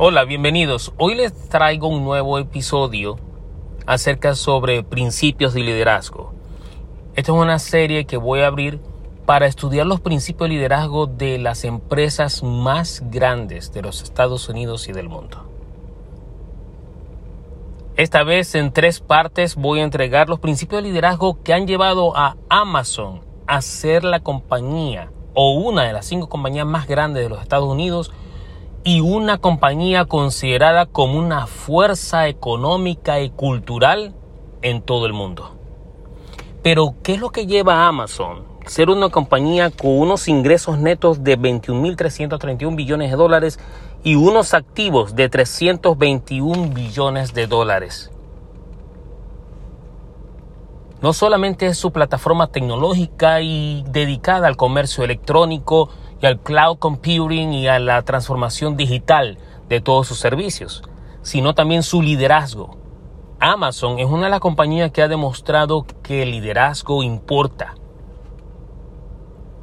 Hola, bienvenidos. Hoy les traigo un nuevo episodio acerca sobre principios de liderazgo. Esta es una serie que voy a abrir para estudiar los principios de liderazgo de las empresas más grandes de los Estados Unidos y del mundo. Esta vez en tres partes voy a entregar los principios de liderazgo que han llevado a Amazon a ser la compañía o una de las cinco compañías más grandes de los Estados Unidos y una compañía considerada como una fuerza económica y cultural en todo el mundo. Pero, ¿qué es lo que lleva a Amazon? Ser una compañía con unos ingresos netos de 21.331 billones de dólares y unos activos de 321 billones de dólares. No solamente es su plataforma tecnológica y dedicada al comercio electrónico y al cloud computing y a la transformación digital de todos sus servicios, sino también su liderazgo. Amazon es una de las compañías que ha demostrado que el liderazgo importa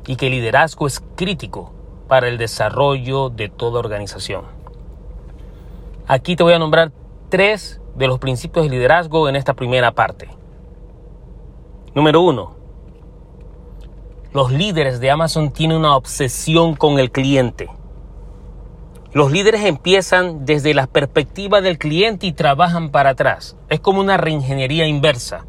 y que el liderazgo es crítico para el desarrollo de toda organización. Aquí te voy a nombrar tres de los principios de liderazgo en esta primera parte. Número uno, los líderes de Amazon tienen una obsesión con el cliente. Los líderes empiezan desde la perspectiva del cliente y trabajan para atrás. Es como una reingeniería inversa.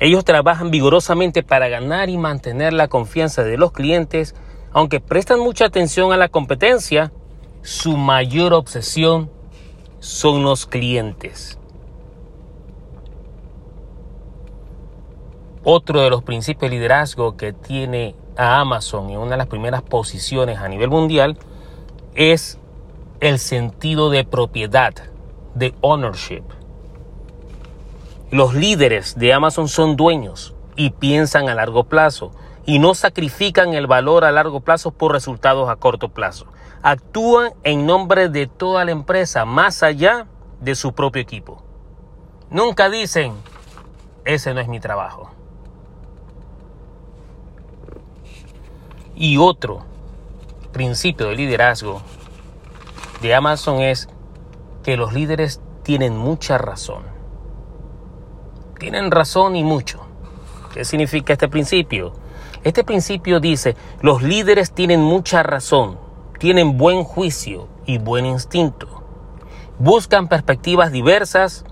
Ellos trabajan vigorosamente para ganar y mantener la confianza de los clientes, aunque prestan mucha atención a la competencia, su mayor obsesión son los clientes. Otro de los principios de liderazgo que tiene a Amazon en una de las primeras posiciones a nivel mundial es el sentido de propiedad, de ownership. Los líderes de Amazon son dueños y piensan a largo plazo y no sacrifican el valor a largo plazo por resultados a corto plazo. Actúan en nombre de toda la empresa, más allá de su propio equipo. Nunca dicen, ese no es mi trabajo. Y otro principio de liderazgo de Amazon es que los líderes tienen mucha razón. Tienen razón y mucho. ¿Qué significa este principio? Este principio dice, los líderes tienen mucha razón, tienen buen juicio y buen instinto. Buscan perspectivas diversas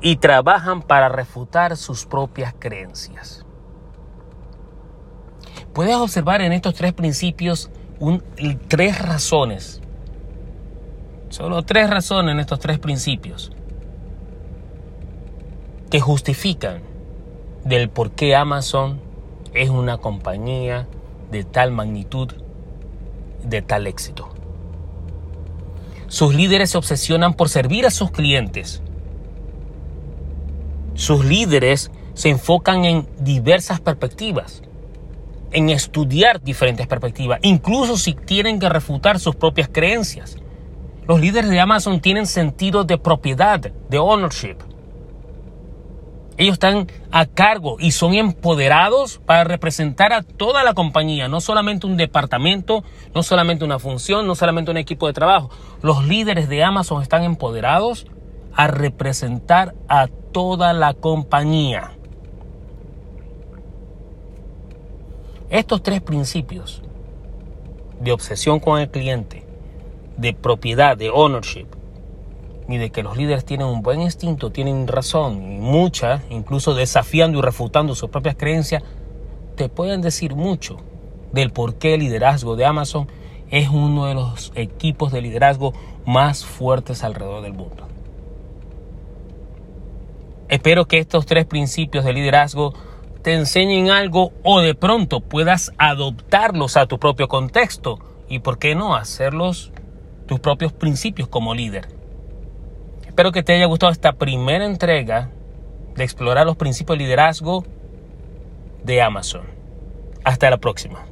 y trabajan para refutar sus propias creencias. Puedes observar en estos tres principios tres razones. Solo tres razones en estos tres principios que justifican del por qué Amazon es una compañía de tal magnitud, de tal éxito. Sus líderes se obsesionan por servir a sus clientes. Sus líderes se enfocan en diversas perspectivas en estudiar diferentes perspectivas, incluso si tienen que refutar sus propias creencias. Los líderes de Amazon tienen sentido de propiedad, de ownership. Ellos están a cargo y son empoderados para representar a toda la compañía, no solamente un departamento, no solamente una función, no solamente un equipo de trabajo. Los líderes de Amazon están empoderados a representar a toda la compañía. Estos tres principios de obsesión con el cliente, de propiedad, de ownership, y de que los líderes tienen un buen instinto, tienen razón, y mucha, incluso desafiando y refutando sus propias creencias, te pueden decir mucho del por qué el liderazgo de Amazon es uno de los equipos de liderazgo más fuertes alrededor del mundo. Espero que estos tres principios de liderazgo te enseñen algo o de pronto puedas adoptarlos a tu propio contexto y por qué no hacerlos tus propios principios como líder. Espero que te haya gustado esta primera entrega de explorar los principios de liderazgo de Amazon. Hasta la próxima.